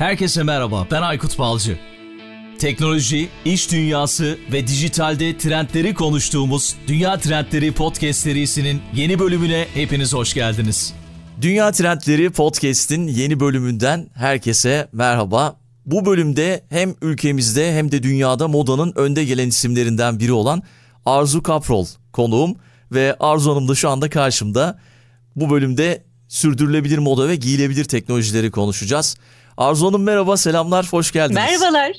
Herkese merhaba, ben Aykut Balcı. Teknoloji, iş dünyası ve dijitalde trendleri konuştuğumuz Dünya Trendleri Podcast serisinin yeni bölümüne hepiniz hoş geldiniz. Dünya Trendleri Podcast'in yeni bölümünden herkese merhaba. Bu bölümde hem ülkemizde hem de dünyada modanın önde gelen isimlerinden biri olan Arzu Kaprol konuğum ve Arzu Hanım da şu anda karşımda. Bu bölümde sürdürülebilir moda ve giyilebilir teknolojileri konuşacağız. Arzu Hanım merhaba, selamlar, hoş geldiniz. Merhabalar.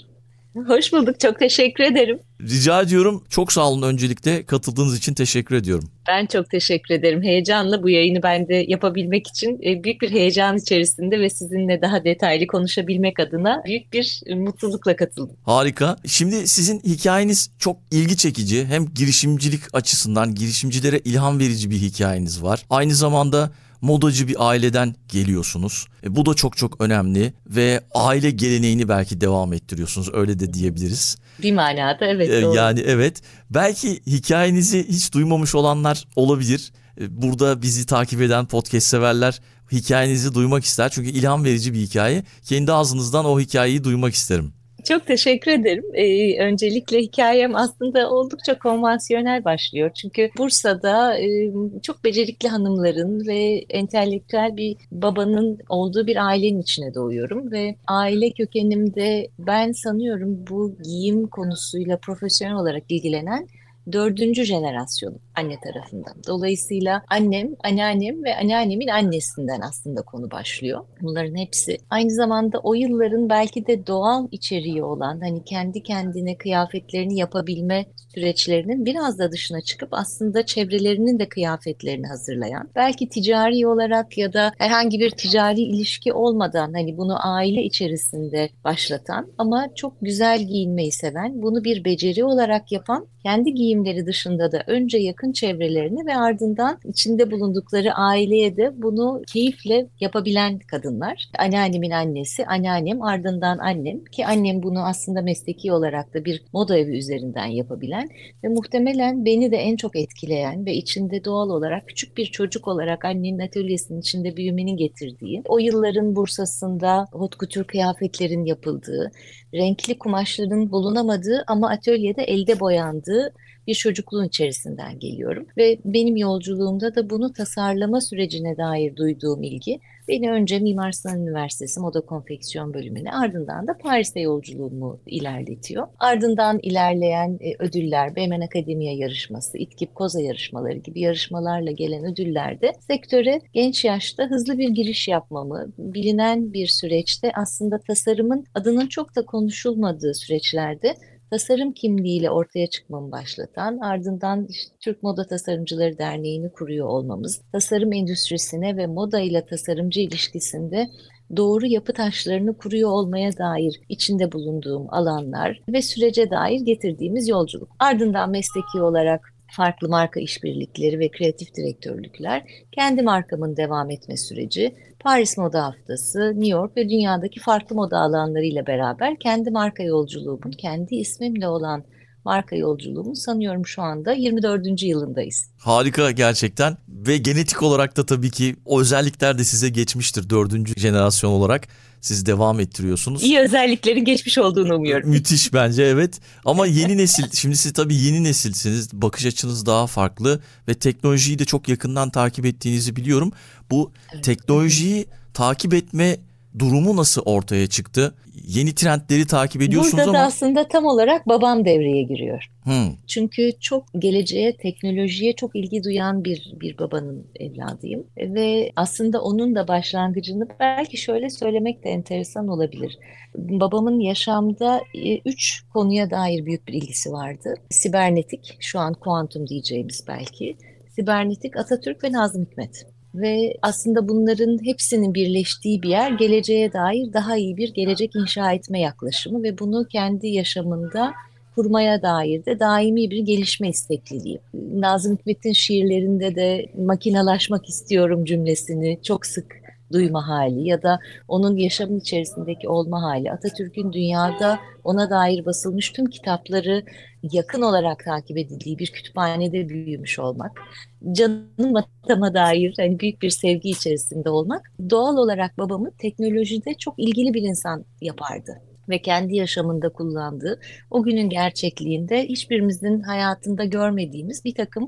Hoş bulduk. Çok teşekkür ederim. Rica ediyorum. Çok sağ olun öncelikle katıldığınız için teşekkür ediyorum. Ben çok teşekkür ederim. Heyecanla bu yayını ben de yapabilmek için e, büyük bir heyecan içerisinde ve sizinle daha detaylı konuşabilmek adına büyük bir mutlulukla katıldım. Harika. Şimdi sizin hikayeniz çok ilgi çekici. Hem girişimcilik açısından girişimcilere ilham verici bir hikayeniz var. Aynı zamanda modacı bir aileden geliyorsunuz. E, bu da çok çok önemli ve aile geleneğini belki devam ettiriyorsunuz. Öyle de diyebiliriz. Bir manada evet e, doğru. Yani evet. Belki hikayenizi hiç duymamış olanlar olabilir. E, burada bizi takip eden podcast severler hikayenizi duymak ister. Çünkü ilham verici bir hikaye. Kendi ağzınızdan o hikayeyi duymak isterim. Çok teşekkür ederim. Ee, öncelikle hikayem aslında oldukça konvansiyonel başlıyor. Çünkü Bursa'da e, çok becerikli hanımların ve entelektüel bir babanın olduğu bir ailenin içine doğuyorum. Ve aile kökenimde ben sanıyorum bu giyim konusuyla profesyonel olarak ilgilenen dördüncü jenerasyonum anne tarafından. Dolayısıyla annem, anneannem ve anneannemin annesinden aslında konu başlıyor. Bunların hepsi aynı zamanda o yılların belki de doğal içeriği olan hani kendi kendine kıyafetlerini yapabilme süreçlerinin biraz da dışına çıkıp aslında çevrelerinin de kıyafetlerini hazırlayan, belki ticari olarak ya da herhangi bir ticari ilişki olmadan hani bunu aile içerisinde başlatan ama çok güzel giyinmeyi seven, bunu bir beceri olarak yapan, kendi giyimleri dışında da önce yakın yakın çevrelerine ve ardından içinde bulundukları aileye de bunu keyifle yapabilen kadınlar. Anneannemin annesi, anneannem ardından annem ki annem bunu aslında mesleki olarak da bir moda evi üzerinden yapabilen ve muhtemelen beni de en çok etkileyen ve içinde doğal olarak küçük bir çocuk olarak annenin atölyesinin içinde büyümenin getirdiği, o yılların Bursa'sında hot couture kıyafetlerin yapıldığı, renkli kumaşların bulunamadığı ama atölyede elde boyandığı bir çocukluğun içerisinden geliyorum. Ve benim yolculuğumda da bunu tasarlama sürecine dair duyduğum ilgi beni önce Mimar Sinan Üniversitesi Moda Konfeksiyon bölümüne ardından da Paris'te yolculuğumu ilerletiyor. Ardından ilerleyen e, ödüller, Beymen Akademiya yarışması, İtkip Koza yarışmaları gibi yarışmalarla gelen ödüllerde sektöre genç yaşta hızlı bir giriş yapmamı, bilinen bir süreçte aslında tasarımın adının çok da konuşulmadığı süreçlerde tasarım kimliğiyle ortaya çıkmamı başlatan, ardından işte Türk Moda Tasarımcıları Derneği'ni kuruyor olmamız, tasarım endüstrisine ve moda ile tasarımcı ilişkisinde doğru yapı taşlarını kuruyor olmaya dair içinde bulunduğum alanlar ve sürece dair getirdiğimiz yolculuk. Ardından mesleki olarak farklı marka işbirlikleri ve kreatif direktörlükler, kendi markamın devam etme süreci, Paris Moda Haftası, New York ve dünyadaki farklı moda alanlarıyla beraber kendi marka yolculuğumun, kendi ismimle olan marka yolculuğumun sanıyorum şu anda 24. yılındayız. Harika gerçekten ve genetik olarak da tabii ki o özellikler de size geçmiştir dördüncü jenerasyon olarak siz devam ettiriyorsunuz. İyi özelliklerin geçmiş olduğunu umuyorum. Müthiş bence evet. Ama yeni nesil, şimdi siz tabii yeni nesilsiniz. Bakış açınız daha farklı ve teknolojiyi de çok yakından takip ettiğinizi biliyorum. Bu evet. teknolojiyi takip etme durumu nasıl ortaya çıktı? Yeni trendleri takip ediyorsunuz Burada ama... Burada da aslında tam olarak babam devreye giriyor. Hmm. Çünkü çok geleceğe, teknolojiye çok ilgi duyan bir bir babanın evladıyım. Ve aslında onun da başlangıcını belki şöyle söylemek de enteresan olabilir. Babamın yaşamda e, üç konuya dair büyük bir ilgisi vardı. Sibernetik, şu an kuantum diyeceğimiz belki. Sibernetik, Atatürk ve Nazım Hikmet ve aslında bunların hepsinin birleştiği bir yer geleceğe dair daha iyi bir gelecek inşa etme yaklaşımı ve bunu kendi yaşamında kurmaya dair de daimi bir gelişme istekliliği. Nazım Hikmet'in şiirlerinde de makinalaşmak istiyorum cümlesini çok sık duyma hali ya da onun yaşamın içerisindeki olma hali, Atatürk'ün dünyada ona dair basılmış tüm kitapları yakın olarak takip edildiği bir kütüphanede büyümüş olmak, canım vatama dair hani büyük bir sevgi içerisinde olmak doğal olarak babamı teknolojide çok ilgili bir insan yapardı ve kendi yaşamında kullandığı o günün gerçekliğinde hiçbirimizin hayatında görmediğimiz bir takım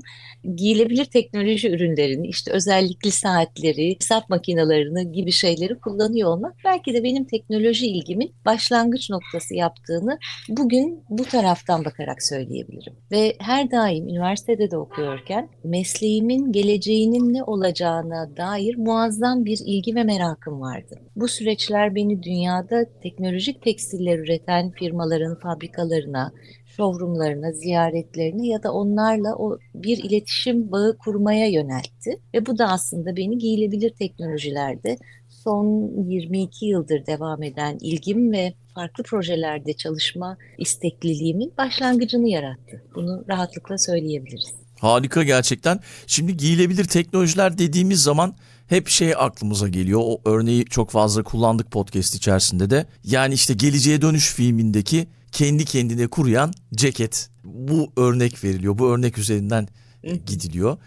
giyilebilir teknoloji ürünlerini işte özellikli saatleri, hesap makinelerini gibi şeyleri kullanıyor olmak belki de benim teknoloji ilgimin başlangıç noktası yaptığını bugün bu taraftan bakarak söyleyebilirim. Ve her daim üniversitede de okuyorken mesleğimin geleceğinin ne olacağına dair muazzam bir ilgi ve merakım vardı. Bu süreçler beni dünyada teknolojik tekstil tekstiller üreten firmaların fabrikalarına, showroomlarına, ziyaretlerine ya da onlarla o bir iletişim bağı kurmaya yöneltti. Ve bu da aslında beni giyilebilir teknolojilerde son 22 yıldır devam eden ilgim ve farklı projelerde çalışma istekliliğimin başlangıcını yarattı. Bunu rahatlıkla söyleyebiliriz. Harika gerçekten. Şimdi giyilebilir teknolojiler dediğimiz zaman hep şey aklımıza geliyor. O örneği çok fazla kullandık podcast içerisinde de. Yani işte Geleceğe Dönüş filmindeki kendi kendine kuruyan ceket. Bu örnek veriliyor. Bu örnek üzerinden gidiliyor.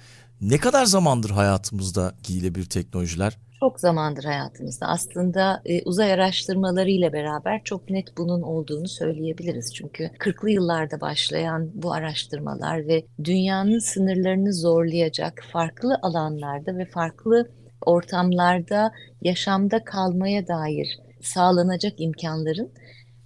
Ne kadar zamandır hayatımızda giyilebilir teknolojiler? Çok zamandır hayatımızda. Aslında e, uzay araştırmaları ile beraber çok net bunun olduğunu söyleyebiliriz. Çünkü 40'lı yıllarda başlayan bu araştırmalar ve dünyanın sınırlarını zorlayacak farklı alanlarda ve farklı ortamlarda yaşamda kalmaya dair sağlanacak imkanların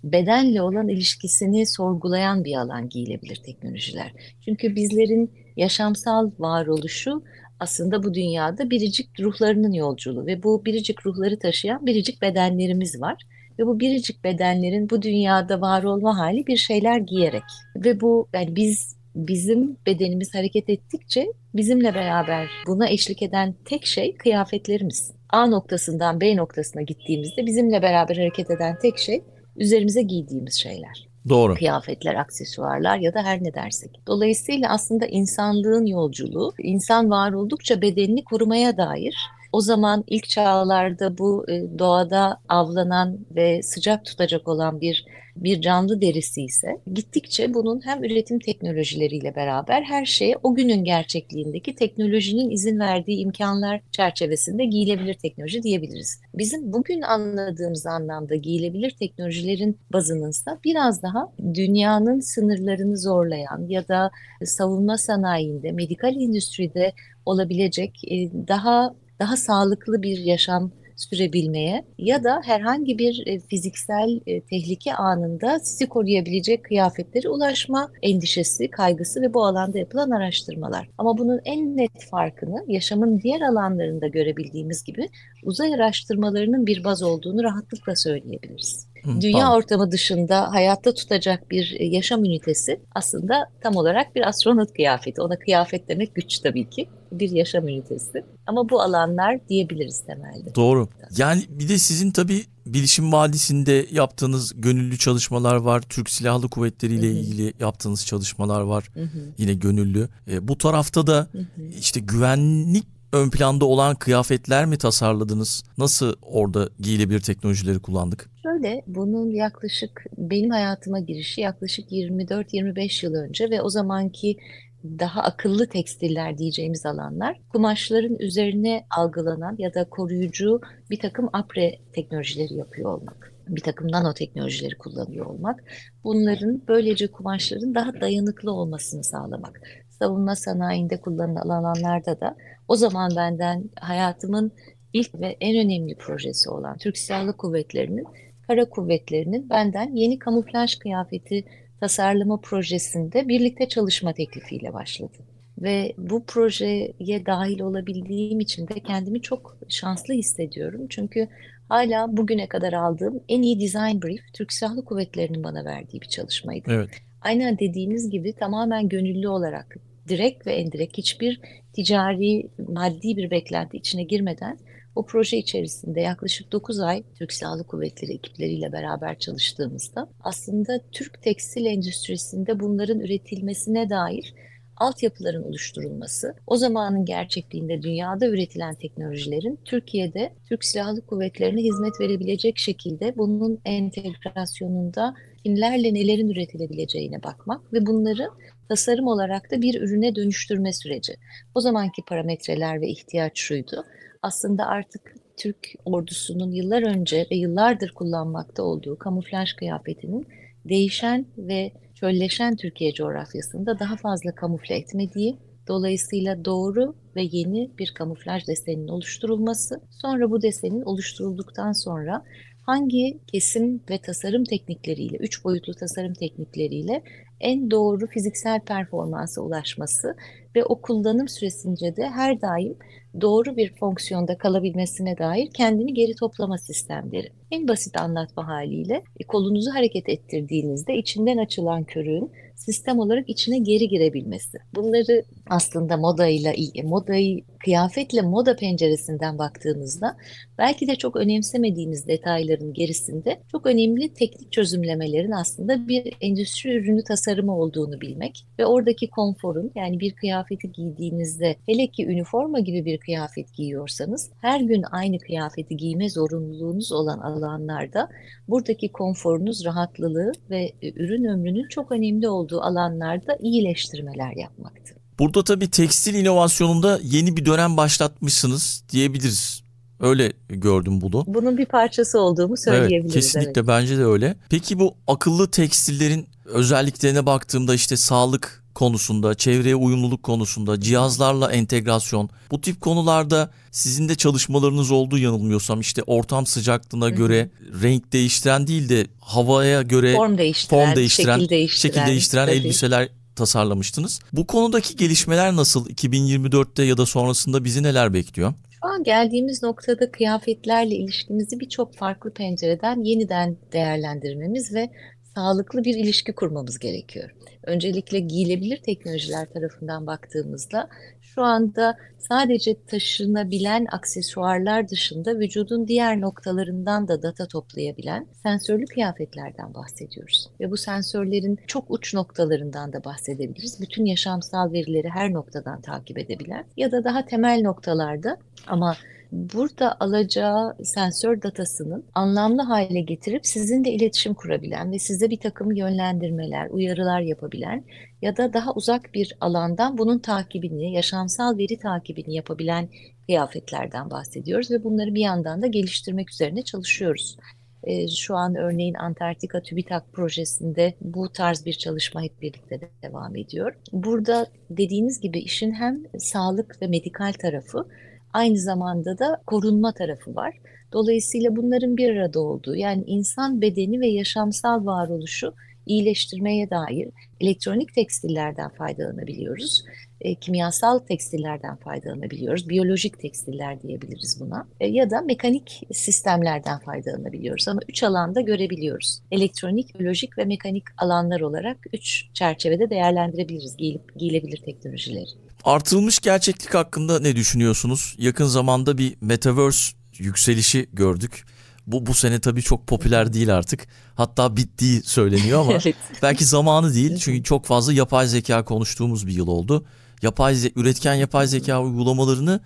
bedenle olan ilişkisini sorgulayan bir alan giyilebilir teknolojiler. Çünkü bizlerin yaşamsal varoluşu aslında bu dünyada biricik ruhlarının yolculuğu ve bu biricik ruhları taşıyan biricik bedenlerimiz var. Ve bu biricik bedenlerin bu dünyada var olma hali bir şeyler giyerek ve bu yani biz bizim bedenimiz hareket ettikçe bizimle beraber buna eşlik eden tek şey kıyafetlerimiz. A noktasından B noktasına gittiğimizde bizimle beraber hareket eden tek şey üzerimize giydiğimiz şeyler. Doğru. Kıyafetler, aksesuarlar ya da her ne dersek. Dolayısıyla aslında insanlığın yolculuğu, insan var oldukça bedenini korumaya dair o zaman ilk çağlarda bu e, doğada avlanan ve sıcak tutacak olan bir bir canlı derisi ise gittikçe bunun hem üretim teknolojileriyle beraber her şeye o günün gerçekliğindeki teknolojinin izin verdiği imkanlar çerçevesinde giyilebilir teknoloji diyebiliriz. Bizim bugün anladığımız anlamda giyilebilir teknolojilerin bazınınsa biraz daha dünyanın sınırlarını zorlayan ya da savunma sanayinde, medikal endüstride olabilecek daha daha sağlıklı bir yaşam sürebilmeye ya da herhangi bir e, fiziksel e, tehlike anında sizi koruyabilecek kıyafetlere ulaşma endişesi, kaygısı ve bu alanda yapılan araştırmalar. Ama bunun en net farkını yaşamın diğer alanlarında görebildiğimiz gibi uzay araştırmalarının bir baz olduğunu rahatlıkla söyleyebiliriz. Dünya tamam. ortamı dışında hayatta tutacak bir e, yaşam ünitesi aslında tam olarak bir astronot kıyafeti. Ona kıyafet demek güç tabii ki. Bir yaşam ünitesi. Ama bu alanlar diyebiliriz temelde. Doğru. Yani bir de sizin tabii Bilişim Vadisi'nde yaptığınız gönüllü çalışmalar var. Türk Silahlı Kuvvetleri ile ilgili yaptığınız çalışmalar var. Hı-hı. Yine gönüllü. E, bu tarafta da Hı-hı. işte güvenlik ön planda olan kıyafetler mi tasarladınız? Nasıl orada giyilebilir teknolojileri kullandık? Şöyle bunun yaklaşık benim hayatıma girişi yaklaşık 24-25 yıl önce ve o zamanki daha akıllı tekstiller diyeceğimiz alanlar kumaşların üzerine algılanan ya da koruyucu bir takım apre teknolojileri yapıyor olmak. Bir takım nanoteknolojileri kullanıyor olmak. Bunların böylece kumaşların daha dayanıklı olmasını sağlamak. Savunma sanayinde kullanılan alanlarda da o zaman benden hayatımın ilk ve en önemli projesi olan Türk Silahlı Kuvvetleri'nin, Kara Kuvvetleri'nin benden yeni kamuflaj kıyafeti tasarlama projesinde birlikte çalışma teklifiyle başladı. Ve bu projeye dahil olabildiğim için de kendimi çok şanslı hissediyorum. Çünkü hala bugüne kadar aldığım en iyi design brief Türk Silahlı Kuvvetleri'nin bana verdiği bir çalışmaydı. Evet. Aynen dediğiniz gibi tamamen gönüllü olarak direkt ve endirekt hiçbir ticari, maddi bir beklenti içine girmeden o proje içerisinde yaklaşık 9 ay Türk Silahlı Kuvvetleri ekipleriyle beraber çalıştığımızda aslında Türk tekstil endüstrisinde bunların üretilmesine dair altyapıların oluşturulması, o zamanın gerçekliğinde dünyada üretilen teknolojilerin Türkiye'de Türk Silahlı Kuvvetleri'ne hizmet verebilecek şekilde bunun entegrasyonunda kimlerle nelerin üretilebileceğine bakmak ve bunları tasarım olarak da bir ürüne dönüştürme süreci. O zamanki parametreler ve ihtiyaç şuydu. Aslında artık Türk ordusunun yıllar önce ve yıllardır kullanmakta olduğu kamuflaj kıyafetinin değişen ve çölleşen Türkiye coğrafyasında daha fazla kamufle etmediği, dolayısıyla doğru ve yeni bir kamuflaj deseninin oluşturulması, sonra bu desenin oluşturulduktan sonra hangi kesim ve tasarım teknikleriyle, üç boyutlu tasarım teknikleriyle en doğru fiziksel performansa ulaşması ve o kullanım süresince de her daim doğru bir fonksiyonda kalabilmesine dair kendini geri toplama sistemleri. En basit anlatma haliyle e, kolunuzu hareket ettirdiğinizde içinden açılan körüğün sistem olarak içine geri girebilmesi. Bunları aslında modayla, modayı kıyafetle moda penceresinden baktığınızda belki de çok önemsemediğimiz detayların gerisinde çok önemli teknik çözümlemelerin aslında bir endüstri ürünü tasarımı olduğunu bilmek ve oradaki konforun yani bir kıyafeti giydiğinizde hele ki üniforma gibi bir kıyafet giyiyorsanız her gün aynı kıyafeti giyme zorunluluğunuz olan alanlarda buradaki konforunuz, rahatlılığı ve ürün ömrünün çok önemli olduğu alanlarda iyileştirmeler yapmaktı. Burada tabii tekstil inovasyonunda yeni bir dönem başlatmışsınız diyebiliriz. Öyle gördüm bunu. Bunun bir parçası olduğumu söyleyebiliriz. Evet, kesinlikle evet. bence de öyle. Peki bu akıllı tekstillerin özelliklerine baktığımda işte sağlık konusunda, çevreye uyumluluk konusunda, cihazlarla entegrasyon bu tip konularda sizin de çalışmalarınız olduğu yanılmıyorsam işte ortam sıcaklığına Hı-hı. göre renk değiştiren değil de havaya göre form değiştiren, form değiştiren şekil değiştiren, şekil değiştiren elbiseler tasarlamıştınız. Bu konudaki gelişmeler nasıl? 2024'te ya da sonrasında bizi neler bekliyor? Şu an geldiğimiz noktada kıyafetlerle ilişkimizi birçok farklı pencereden yeniden değerlendirmemiz ve sağlıklı bir ilişki kurmamız gerekiyor. Öncelikle giyilebilir teknolojiler tarafından baktığımızda şu anda sadece taşınabilen aksesuarlar dışında vücudun diğer noktalarından da data toplayabilen sensörlü kıyafetlerden bahsediyoruz. Ve bu sensörlerin çok uç noktalarından da bahsedebiliriz. Bütün yaşamsal verileri her noktadan takip edebilen ya da daha temel noktalarda ama burada alacağı sensör datasının anlamlı hale getirip sizinle iletişim kurabilen ve size bir takım yönlendirmeler, uyarılar yapabilen ya da daha uzak bir alandan bunun takibini, yaşamsal veri takibini yapabilen kıyafetlerden bahsediyoruz ve bunları bir yandan da geliştirmek üzerine çalışıyoruz. E, şu an örneğin Antarktika TÜBİTAK projesinde bu tarz bir çalışma hep birlikte de devam ediyor. Burada dediğiniz gibi işin hem sağlık ve medikal tarafı aynı zamanda da korunma tarafı var. Dolayısıyla bunların bir arada olduğu yani insan bedeni ve yaşamsal varoluşu iyileştirmeye dair elektronik tekstillerden faydalanabiliyoruz. E, kimyasal tekstillerden faydalanabiliyoruz. Biyolojik tekstiller diyebiliriz buna. E, ya da mekanik sistemlerden faydalanabiliyoruz. Ama üç alanda görebiliyoruz. Elektronik, biyolojik ve mekanik alanlar olarak üç çerçevede değerlendirebiliriz giyilip, giyilebilir teknolojileri. Artırılmış gerçeklik hakkında ne düşünüyorsunuz? Yakın zamanda bir metaverse yükselişi gördük. Bu bu sene tabii çok popüler değil artık. Hatta bittiği söyleniyor ama evet. belki zamanı değil. Çünkü çok fazla yapay zeka konuştuğumuz bir yıl oldu. Yapay üretken yapay zeka uygulamalarını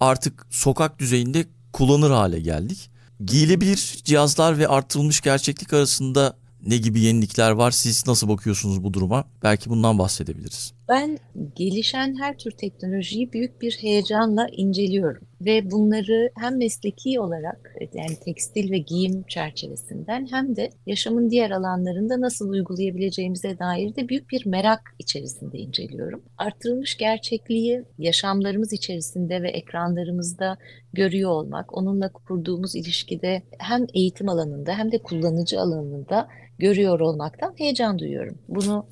artık sokak düzeyinde kullanır hale geldik. Giyilebilir cihazlar ve artırılmış gerçeklik arasında ne gibi yenilikler var? Siz nasıl bakıyorsunuz bu duruma? Belki bundan bahsedebiliriz. Ben gelişen her tür teknolojiyi büyük bir heyecanla inceliyorum ve bunları hem mesleki olarak yani tekstil ve giyim çerçevesinden hem de yaşamın diğer alanlarında nasıl uygulayabileceğimize dair de büyük bir merak içerisinde inceliyorum. Artırılmış gerçekliği yaşamlarımız içerisinde ve ekranlarımızda görüyor olmak, onunla kurduğumuz ilişkide hem eğitim alanında hem de kullanıcı alanında görüyor olmaktan heyecan duyuyorum. Bunu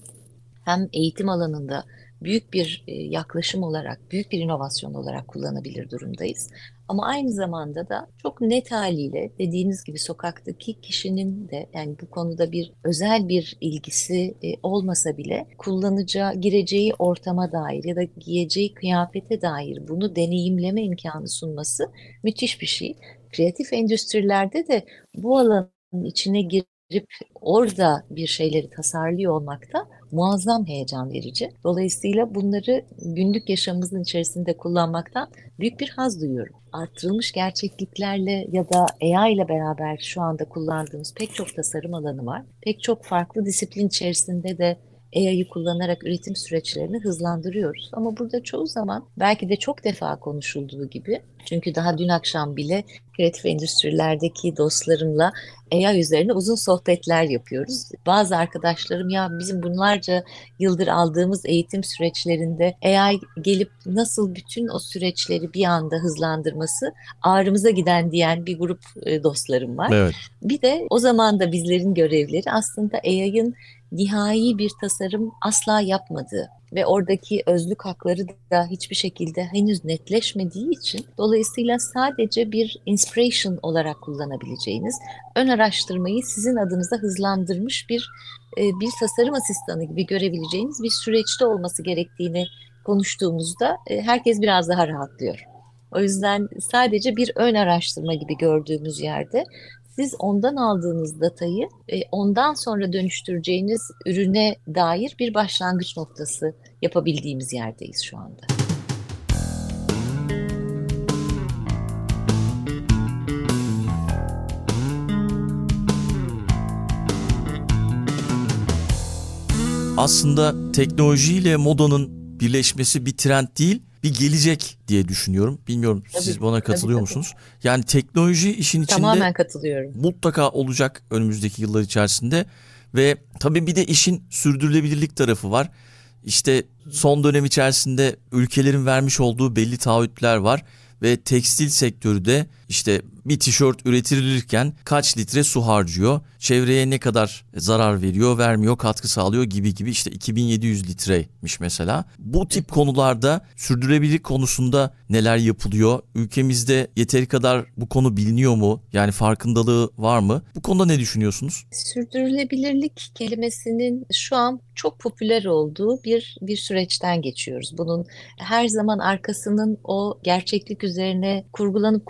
hem eğitim alanında büyük bir e, yaklaşım olarak, büyük bir inovasyon olarak kullanabilir durumdayız. Ama aynı zamanda da çok net haliyle dediğiniz gibi sokaktaki kişinin de yani bu konuda bir özel bir ilgisi e, olmasa bile kullanacağı, gireceği ortama dair ya da giyeceği kıyafete dair bunu deneyimleme imkanı sunması müthiş bir şey. Kreatif endüstrilerde de bu alanın içine girip orada bir şeyleri tasarlıyor olmak da muazzam heyecan verici. Dolayısıyla bunları günlük yaşamımızın içerisinde kullanmaktan büyük bir haz duyuyorum. Artırılmış gerçekliklerle ya da AI ile beraber şu anda kullandığımız pek çok tasarım alanı var. Pek çok farklı disiplin içerisinde de AI'yı kullanarak üretim süreçlerini hızlandırıyoruz. Ama burada çoğu zaman belki de çok defa konuşulduğu gibi çünkü daha dün akşam bile kreatif endüstrilerdeki dostlarımla AI üzerine uzun sohbetler yapıyoruz. Bazı arkadaşlarım ya bizim bunlarca yıldır aldığımız eğitim süreçlerinde AI gelip nasıl bütün o süreçleri bir anda hızlandırması ağrımıza giden diyen bir grup e, dostlarım var. Evet. Bir de o zaman da bizlerin görevleri aslında AI'ın nihai bir tasarım asla yapmadığı ve oradaki özlük hakları da hiçbir şekilde henüz netleşmediği için dolayısıyla sadece bir inspiration olarak kullanabileceğiniz ön araştırmayı sizin adınıza hızlandırmış bir e, bir tasarım asistanı gibi görebileceğiniz bir süreçte olması gerektiğini konuştuğumuzda e, herkes biraz daha rahatlıyor. O yüzden sadece bir ön araştırma gibi gördüğümüz yerde siz ondan aldığınız datayı e, ondan sonra dönüştüreceğiniz ürüne dair bir başlangıç noktası yapabildiğimiz yerdeyiz şu anda. Aslında teknolojiyle modanın birleşmesi bir trend değil, bir gelecek diye düşünüyorum. Bilmiyorum Tabii, siz bana katılıyor tabii, tabii. musunuz? Yani teknoloji işin içinde Tamamen katılıyorum. mutlaka olacak önümüzdeki yıllar içerisinde ve tabii bir de işin sürdürülebilirlik tarafı var. İşte son dönem içerisinde ülkelerin vermiş olduğu belli taahhütler var ve tekstil sektörü de işte bir tişört üretilirken kaç litre su harcıyor, çevreye ne kadar zarar veriyor, vermiyor, katkı sağlıyor gibi gibi işte 2700 litreymiş mesela. Bu tip konularda sürdürülebilirlik konusunda neler yapılıyor? Ülkemizde yeteri kadar bu konu biliniyor mu? Yani farkındalığı var mı? Bu konuda ne düşünüyorsunuz? Sürdürülebilirlik kelimesinin şu an çok popüler olduğu bir bir süreçten geçiyoruz. Bunun her zaman arkasının o gerçeklik üzerine kurgulanıp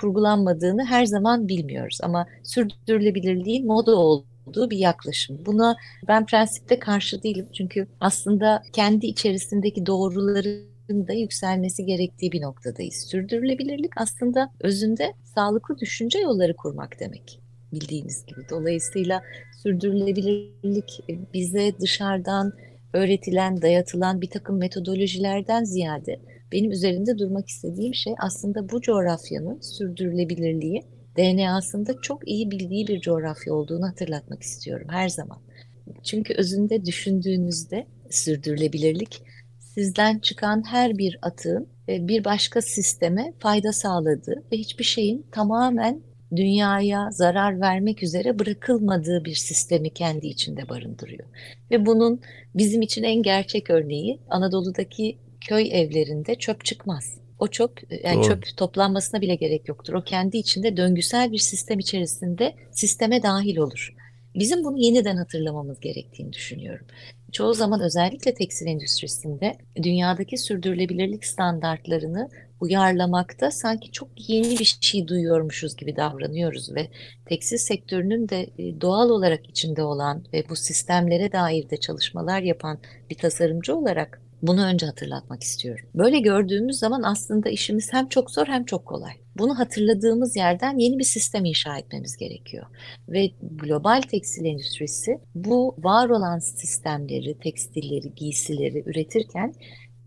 kurgulanmadığını her zaman bilmiyoruz. Ama sürdürülebilirliğin moda olduğu bir yaklaşım. Buna ben prensipte karşı değilim. Çünkü aslında kendi içerisindeki doğruların da yükselmesi gerektiği bir noktadayız. Sürdürülebilirlik aslında özünde sağlıklı düşünce yolları kurmak demek bildiğiniz gibi. Dolayısıyla sürdürülebilirlik bize dışarıdan öğretilen, dayatılan bir takım metodolojilerden ziyade benim üzerinde durmak istediğim şey aslında bu coğrafyanın sürdürülebilirliği DNA'sında çok iyi bildiği bir coğrafya olduğunu hatırlatmak istiyorum her zaman. Çünkü özünde düşündüğünüzde sürdürülebilirlik sizden çıkan her bir atığın e, bir başka sisteme fayda sağladığı ve hiçbir şeyin tamamen dünyaya zarar vermek üzere bırakılmadığı bir sistemi kendi içinde barındırıyor. Ve bunun bizim için en gerçek örneği Anadolu'daki köy evlerinde çöp çıkmaz. O çok yani Doğru. çöp toplanmasına bile gerek yoktur. O kendi içinde döngüsel bir sistem içerisinde sisteme dahil olur. Bizim bunu yeniden hatırlamamız gerektiğini düşünüyorum. Çoğu zaman özellikle tekstil endüstrisinde dünyadaki sürdürülebilirlik standartlarını uyarlamakta sanki çok yeni bir şey duyuyormuşuz gibi davranıyoruz ve tekstil sektörünün de e, doğal olarak içinde olan ve bu sistemlere dair de çalışmalar yapan bir tasarımcı olarak bunu önce hatırlatmak istiyorum. Böyle gördüğümüz zaman aslında işimiz hem çok zor hem çok kolay. Bunu hatırladığımız yerden yeni bir sistem inşa etmemiz gerekiyor. Ve global tekstil endüstrisi bu var olan sistemleri, tekstilleri, giysileri üretirken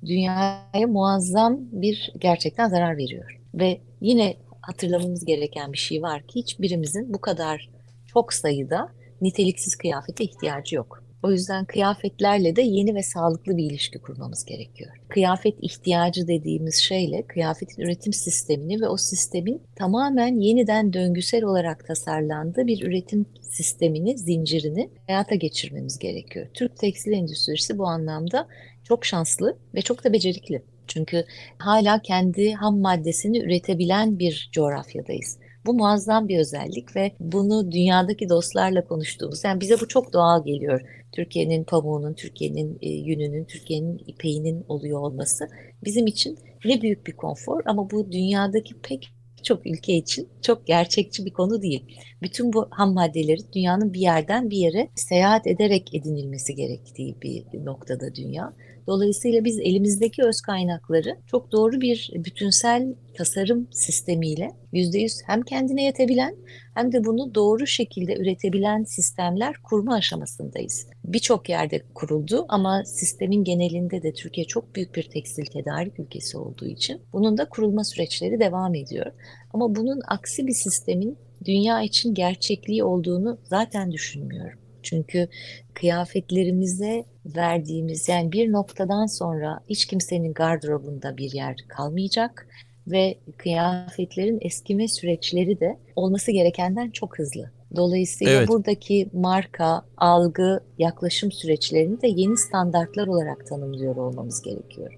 dünyaya muazzam bir gerçekten zarar veriyor. Ve yine hatırlamamız gereken bir şey var ki hiçbirimizin bu kadar çok sayıda niteliksiz kıyafete ihtiyacı yok. O yüzden kıyafetlerle de yeni ve sağlıklı bir ilişki kurmamız gerekiyor. Kıyafet ihtiyacı dediğimiz şeyle kıyafetin üretim sistemini ve o sistemin tamamen yeniden döngüsel olarak tasarlandığı bir üretim sistemini, zincirini hayata geçirmemiz gerekiyor. Türk tekstil endüstrisi bu anlamda çok şanslı ve çok da becerikli. Çünkü hala kendi ham maddesini üretebilen bir coğrafyadayız. Bu muazzam bir özellik ve bunu dünyadaki dostlarla konuştuğumuz, yani bize bu çok doğal geliyor. Türkiye'nin pamuğunun, Türkiye'nin e, yününün, Türkiye'nin ipeğinin oluyor olması bizim için ne büyük bir konfor ama bu dünyadaki pek birçok ülke için çok gerçekçi bir konu değil. Bütün bu ham maddeleri dünyanın bir yerden bir yere seyahat ederek edinilmesi gerektiği bir noktada dünya. Dolayısıyla biz elimizdeki öz kaynakları çok doğru bir bütünsel tasarım sistemiyle %100 hem kendine yetebilen hem de bunu doğru şekilde üretebilen sistemler kurma aşamasındayız. Birçok yerde kuruldu ama sistemin genelinde de Türkiye çok büyük bir tekstil tedarik ülkesi olduğu için bunun da kurulma süreçleri devam ediyor. Ama bunun aksi bir sistemin dünya için gerçekliği olduğunu zaten düşünmüyorum. Çünkü kıyafetlerimize verdiğimiz yani bir noktadan sonra hiç kimsenin gardırobunda bir yer kalmayacak ve kıyafetlerin eskime süreçleri de olması gerekenden çok hızlı. Dolayısıyla evet. buradaki marka, algı, yaklaşım süreçlerini de yeni standartlar olarak tanımlıyor olmamız gerekiyor.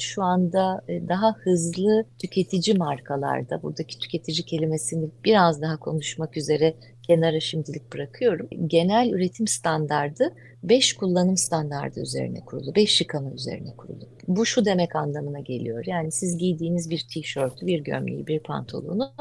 Şu anda e, daha hızlı tüketici markalarda, buradaki tüketici kelimesini biraz daha konuşmak üzere kenara şimdilik bırakıyorum. Genel üretim standardı 5 kullanım standardı üzerine kurulu, 5 yıkama üzerine kurulu. Bu şu demek anlamına geliyor. Yani siz giydiğiniz bir tişörtü, bir gömleği, bir pantolonu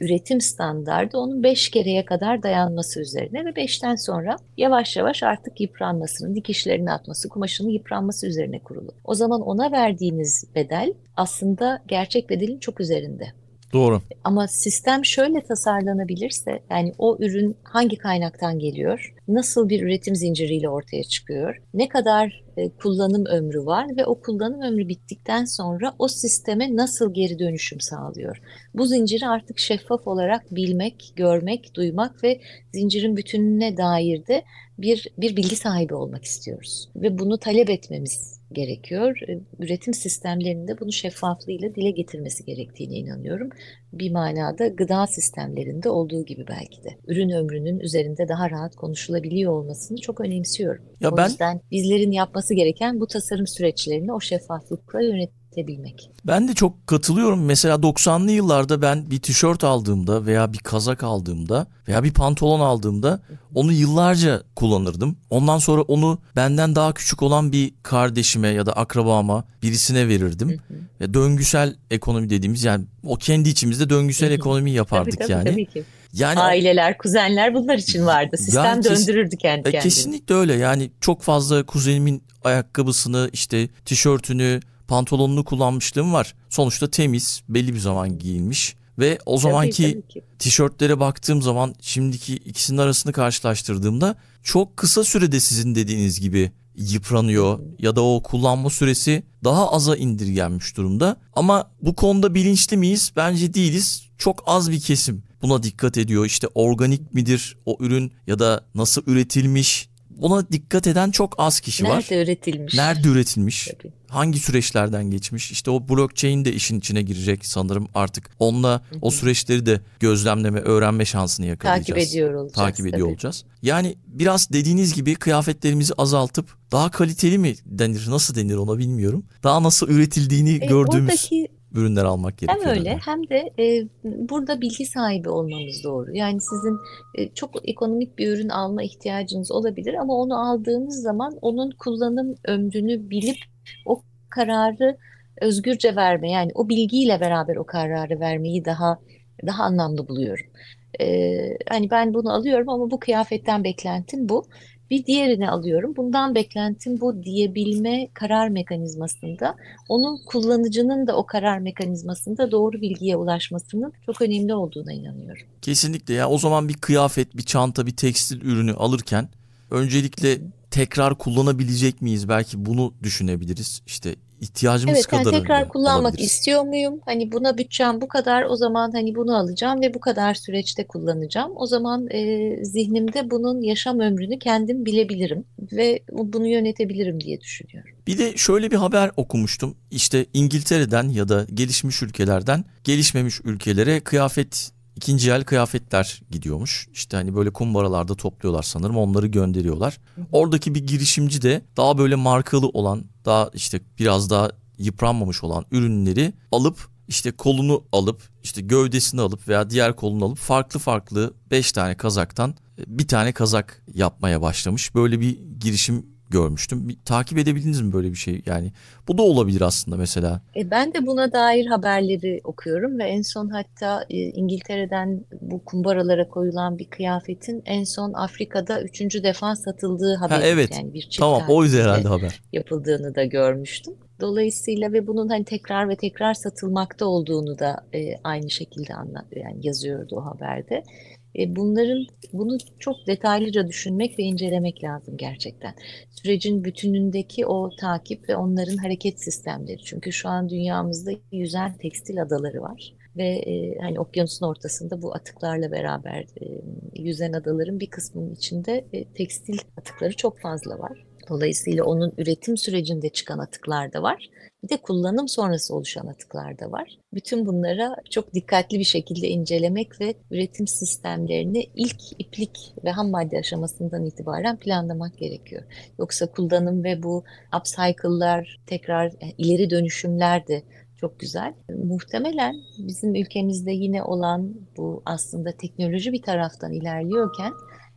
üretim standardı onun 5 kereye kadar dayanması üzerine ve 5'ten sonra yavaş yavaş artık yıpranmasının, dikişlerini atması, kumaşının yıpranması üzerine kurulu. O zaman ona verdiğiniz bedel aslında gerçek bedelin çok üzerinde. Doğru. Ama sistem şöyle tasarlanabilirse yani o ürün hangi kaynaktan geliyor? Nasıl bir üretim zinciriyle ortaya çıkıyor? Ne kadar e, kullanım ömrü var ve o kullanım ömrü bittikten sonra o sisteme nasıl geri dönüşüm sağlıyor? Bu zinciri artık şeffaf olarak bilmek, görmek, duymak ve zincirin bütününe dair de bir bir bilgi sahibi olmak istiyoruz ve bunu talep etmemiz gerekiyor. E, üretim sistemlerinde bunu şeffaflığıyla dile getirmesi gerektiğine inanıyorum. Bir manada gıda sistemlerinde olduğu gibi belki de. Ürün ömrünün üzerinde daha rahat konuşulabiliyor olmasını çok önemsiyorum. Ya o ben... yüzden bizlerin yapması gereken bu tasarım süreçlerini o şeffaflıkla yönet edebilmek. Ben de çok katılıyorum. Mesela 90'lı yıllarda ben bir tişört aldığımda veya bir kazak aldığımda veya bir pantolon aldığımda onu yıllarca kullanırdım. Ondan sonra onu benden daha küçük olan bir kardeşime ya da akrabama birisine verirdim. Ve döngüsel ekonomi dediğimiz yani o kendi içimizde döngüsel ekonomi yapardık tabii, tabii, yani. Tabii ki. Yani aileler, kuzenler bunlar için vardı. Sistem yani kes, döndürürdü kendi kendine. Kesinlikle öyle. Yani çok fazla kuzenimin ayakkabısını, işte tişörtünü, pantolonunu kullanmışlığım var. Sonuçta temiz, belli bir zaman giyilmiş ve o zamanki tişörtlere baktığım zaman şimdiki ikisinin arasını karşılaştırdığımda çok kısa sürede sizin dediğiniz gibi yıpranıyor ya da o kullanma süresi daha aza indirgenmiş durumda. Ama bu konuda bilinçli miyiz? Bence değiliz. Çok az bir kesim buna dikkat ediyor. İşte organik midir o ürün ya da nasıl üretilmiş buna dikkat eden çok az kişi Nerede var. Nerede üretilmiş? Nerede üretilmiş? Tabii. Hangi süreçlerden geçmiş? İşte o blockchain de işin içine girecek sanırım artık. Onunla Hı-hı. o süreçleri de gözlemleme, öğrenme şansını yakalayacağız. Takip ediyor olacağız. Takip ediyor tabii. olacağız. Yani biraz dediğiniz gibi kıyafetlerimizi azaltıp daha kaliteli mi denir, nasıl denir ona bilmiyorum. Daha nasıl üretildiğini e, gördüğümüz oradaki ürünler almak gerekiyor. Hem öyle hem de e, burada bilgi sahibi olmamız doğru. Yani sizin e, çok ekonomik bir ürün alma ihtiyacınız olabilir ama onu aldığınız zaman onun kullanım ömrünü bilip o kararı özgürce verme yani o bilgiyle beraber o kararı vermeyi daha daha anlamlı buluyorum. Ee, hani ben bunu alıyorum ama bu kıyafetten beklentim bu bir diğerini alıyorum. Bundan beklentim bu diyebilme karar mekanizmasında onun kullanıcının da o karar mekanizmasında doğru bilgiye ulaşmasının çok önemli olduğuna inanıyorum. Kesinlikle ya o zaman bir kıyafet, bir çanta, bir tekstil ürünü alırken öncelikle tekrar kullanabilecek miyiz? Belki bunu düşünebiliriz. İşte ihtiyacımız evet, kadar. Evet yani tekrar kullanmak istiyor muyum? Hani buna bütçem bu kadar o zaman hani bunu alacağım ve bu kadar süreçte kullanacağım. O zaman e, zihnimde bunun yaşam ömrünü kendim bilebilirim ve bunu yönetebilirim diye düşünüyorum. Bir de şöyle bir haber okumuştum. İşte İngiltere'den ya da gelişmiş ülkelerden gelişmemiş ülkelere kıyafet ikinci el kıyafetler gidiyormuş. İşte hani böyle kumbaralarda topluyorlar sanırım onları gönderiyorlar. Oradaki bir girişimci de daha böyle markalı olan daha işte biraz daha yıpranmamış olan ürünleri alıp işte kolunu alıp işte gövdesini alıp veya diğer kolunu alıp farklı farklı 5 tane kazaktan e, bir tane kazak yapmaya başlamış. Böyle bir girişim görmüştüm. Bir, takip edebildiniz mi böyle bir şey? Yani bu da olabilir aslında mesela. E, ben de buna dair haberleri okuyorum ve en son hatta e, İngiltere'den bu kumbaralara koyulan bir kıyafetin en son Afrika'da üçüncü defa satıldığı haberi. Ha, evet. Yani bir Tamam oydu halinde herhalde haber. yapıldığını da görmüştüm. Dolayısıyla ve bunun hani tekrar ve tekrar satılmakta olduğunu da e, aynı şekilde anlat yani yazıyordu o haberde. E, bunların bunu çok detaylıca düşünmek ve incelemek lazım gerçekten. Sürecin bütünündeki o takip ve onların hareket sistemleri. Çünkü şu an dünyamızda yüzen tekstil adaları var ve e, hani okyanusun ortasında bu atıklarla beraber e, yüzen adaların bir kısmının içinde e, tekstil atıkları çok fazla var. Dolayısıyla onun üretim sürecinde çıkan atıklar da var. Bir de kullanım sonrası oluşan atıklar da var. Bütün bunlara çok dikkatli bir şekilde incelemek ve üretim sistemlerini ilk iplik ve ham madde aşamasından itibaren planlamak gerekiyor. Yoksa kullanım ve bu upcycle'lar, tekrar yani ileri dönüşümler de çok güzel. Muhtemelen bizim ülkemizde yine olan bu aslında teknoloji bir taraftan ilerliyorken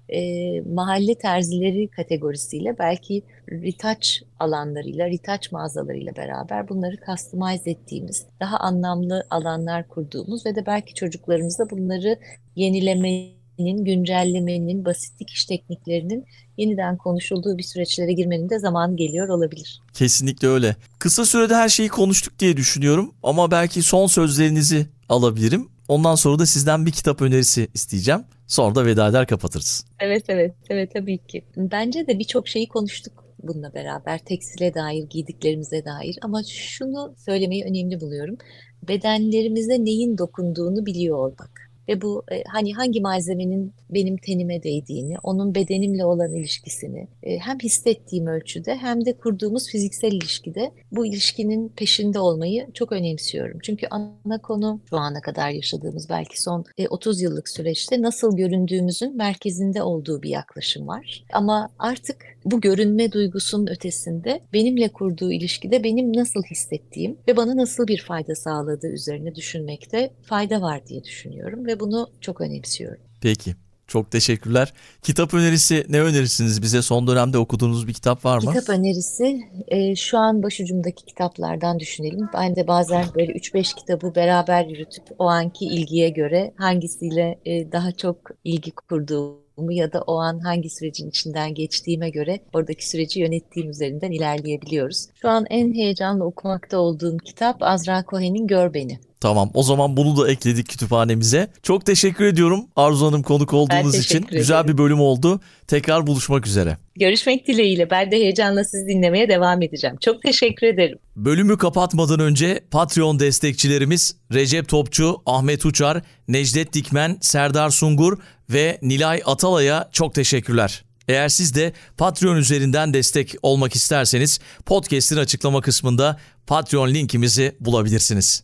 e, mahalle terzileri kategorisiyle belki retouch alanlarıyla, retouch mağazalarıyla beraber bunları customize ettiğimiz, daha anlamlı alanlar kurduğumuz ve de belki çocuklarımızda bunları yenilemenin, güncellemenin, basit dikiş tekniklerinin yeniden konuşulduğu bir süreçlere girmenin de zamanı geliyor olabilir. Kesinlikle öyle. Kısa sürede her şeyi konuştuk diye düşünüyorum ama belki son sözlerinizi alabilirim. Ondan sonra da sizden bir kitap önerisi isteyeceğim. Sonra da veda eder kapatırız. Evet evet evet tabii ki. Bence de birçok şeyi konuştuk bununla beraber tekstile dair, giydiklerimize dair ama şunu söylemeyi önemli buluyorum. Bedenlerimize neyin dokunduğunu biliyor olmak ve bu e, hani hangi malzemenin benim tenime değdiğini, onun bedenimle olan ilişkisini e, hem hissettiğim ölçüde hem de kurduğumuz fiziksel ilişkide bu ilişkinin peşinde olmayı çok önemsiyorum. Çünkü ana konu şu ana kadar yaşadığımız belki son e, 30 yıllık süreçte nasıl göründüğümüzün merkezinde olduğu bir yaklaşım var. Ama artık bu görünme duygusunun ötesinde benimle kurduğu ilişkide benim nasıl hissettiğim ve bana nasıl bir fayda sağladığı üzerine düşünmekte fayda var diye düşünüyorum ve bunu çok önemsiyorum. Peki. Çok teşekkürler. Kitap önerisi ne önerirsiniz bize? Son dönemde okuduğunuz bir kitap var mı? Kitap önerisi e, şu an başucumdaki kitaplardan düşünelim. Ben de bazen böyle 3-5 kitabı beraber yürütüp o anki ilgiye göre hangisiyle e, daha çok ilgi kurduğumu ya da o an hangi sürecin içinden geçtiğime göre oradaki süreci yönettiğim üzerinden ilerleyebiliyoruz. Şu an en heyecanla okumakta olduğum kitap Azra Cohen'in Gör Beni. Tamam o zaman bunu da ekledik kütüphanemize. Çok teşekkür ediyorum Arzu Hanım konuk olduğunuz için. teşekkür Güzel ederim. bir bölüm oldu. Tekrar buluşmak üzere. Görüşmek dileğiyle. Ben de heyecanla sizi dinlemeye devam edeceğim. Çok teşekkür ederim. Bölümü kapatmadan önce Patreon destekçilerimiz Recep Topçu, Ahmet Uçar, Necdet Dikmen, Serdar Sungur ve Nilay Atalay'a çok teşekkürler. Eğer siz de Patreon üzerinden destek olmak isterseniz podcast'in açıklama kısmında Patreon linkimizi bulabilirsiniz.